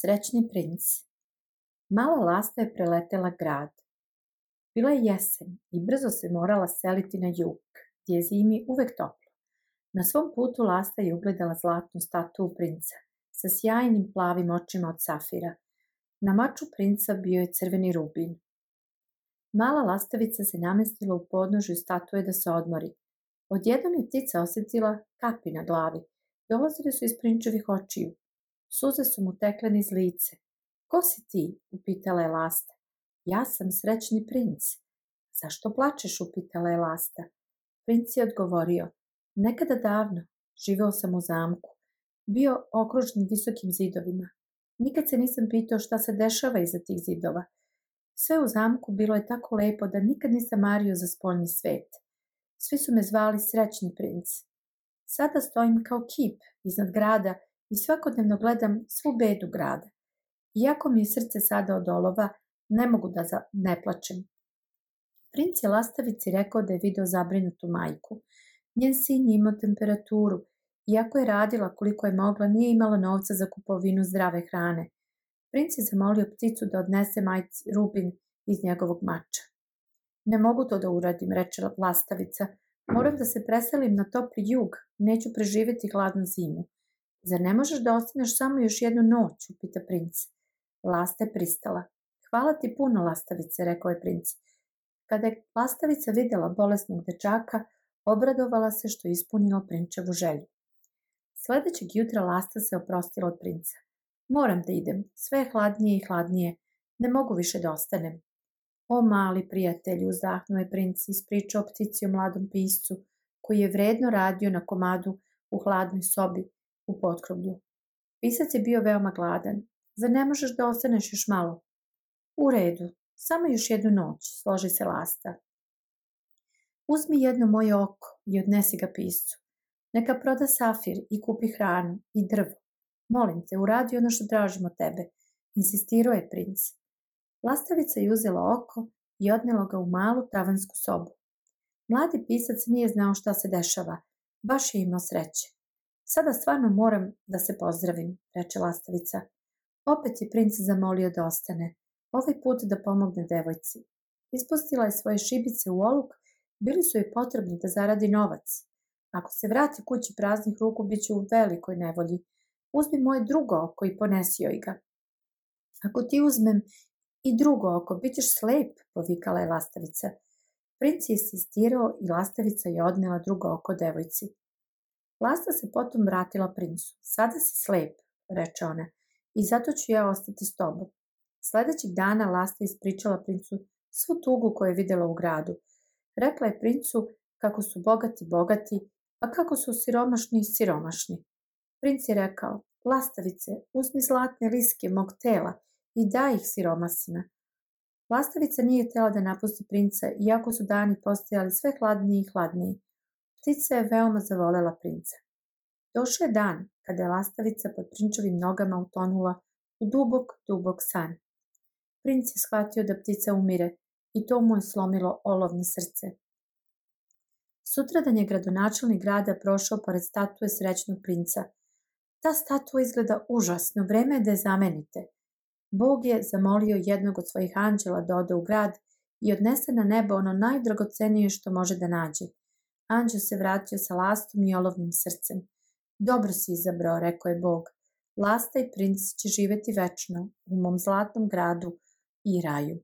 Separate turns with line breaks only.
Srećni princ Mala lasta je preletela grad. Bila je jesen i brzo se morala seliti na jug, gdje je zimi uvek toplo. Na svom putu lasta je ugledala zlatnu statu princa sa sjajnim plavim očima od safira. Na maču princa bio je crveni rubin. Mala lastavica se namestila u podnožju statue da se odmori. Odjednom je ptica osjetila kapi na glavi. Dolazili su iz prinčevih očiju. Suze su mu tekle niz lice. Ko si ti? upitala je lasta. Ja sam srećni princ. Zašto plačeš? upitala je lasta. Princ je odgovorio. Nekada davno živeo sam u zamku. Bio okružen visokim zidovima. Nikad se nisam pitao šta se dešava iza tih zidova. Sve u zamku bilo je tako lepo da nikad nisam mario za spoljni svet. Svi su me zvali srećni princ. Sada stojim kao kip iznad grada i svakodnevno gledam svu bedu grada. Iako mi je srce sada od olova, ne mogu da za... ne plačem. Princ je lastavici rekao da je video zabrinutu majku. Njen sin je imao temperaturu. Iako je radila koliko je mogla, nije imala novca za kupovinu zdrave hrane. Princ je zamolio pticu da odnese majci Rubin iz njegovog mača. Ne mogu to da uradim, reče lastavica. Moram da se preselim na topli jug, neću preživjeti hladnu zimu. Zar ne možeš da ostaneš samo još jednu noć, upita princ. Lasta je pristala. Hvala ti puno, lastavice, rekao je princ. Kada je lastavica vidjela bolesnog dečaka, obradovala se što je ispunila prinčevu želju. Sljedećeg jutra lasta se oprostila od princa. Moram da idem, sve je hladnije i hladnije, ne mogu više da ostanem. O mali prijatelju, uzdahnuo je princ ispričao ptici o mladom piscu, koji je vredno radio na komadu u hladnoj sobi u potkrovlju. Pisac je bio veoma gladan. Zar ne možeš da ostaneš još malo? U redu, samo još jednu noć, složi se lasta. Uzmi jedno moje oko i odnesi ga piscu. Neka proda safir i kupi hranu i drvo. Molim te, uradi ono što tražimo tebe, insistirao je princ. Lastavica je uzela oko i odnela ga u malu tavansku sobu. Mladi pisac nije znao šta se dešava, baš je imao sreće. Sada stvarno moram da se pozdravim, reče Lastavica. Opet je princ zamolio da ostane, ovaj put da pomogne devojci. Ispustila je svoje šibice u oluk, bili su joj potrebni da zaradi novac. Ako se vrati kući praznih ruku, bit će u velikoj nevolji. Uzmi moje drugo oko i ponesi joj ga. Ako ti uzmem i drugo oko, bit ćeš slep, povikala je lastavica. Princ je insistirao i lastavica je odnela drugo oko devojci. Lasta se potom vratila princu. Sada si slep, reče ona, i zato ću ja ostati s tobom. Sljedećeg dana Lasta ispričala princu svu tugu koju je vidjela u gradu. Rekla je princu kako su bogati bogati, a kako su siromašni siromašni. Princ je rekao, lastavice, uzmi zlatne liske mog tela i daj ih siromasima. Lastavica nije htjela da napusti princa, iako su dani postojali sve hladniji i hladniji. Ptica je veoma zavolela princa. Došao je dan kada je lastavica pod prinčevim nogama utonula u dubok, dubok san. Princ je shvatio da ptica umire i to mu je slomilo olovno srce. Sutradan je gradonačelnik grada prošao pored statue srećnog princa. Ta statua izgleda užasno, vreme je da je zamenite. Bog je zamolio jednog od svojih anđela da ode u grad i odnese na nebo ono najdragocenije što može da nađe. Anđel se vratio sa lastom i olovnim srcem. Dobro si izabrao, rekao je Bog. Lasta i princ će živjeti večno u mom zlatnom gradu i raju.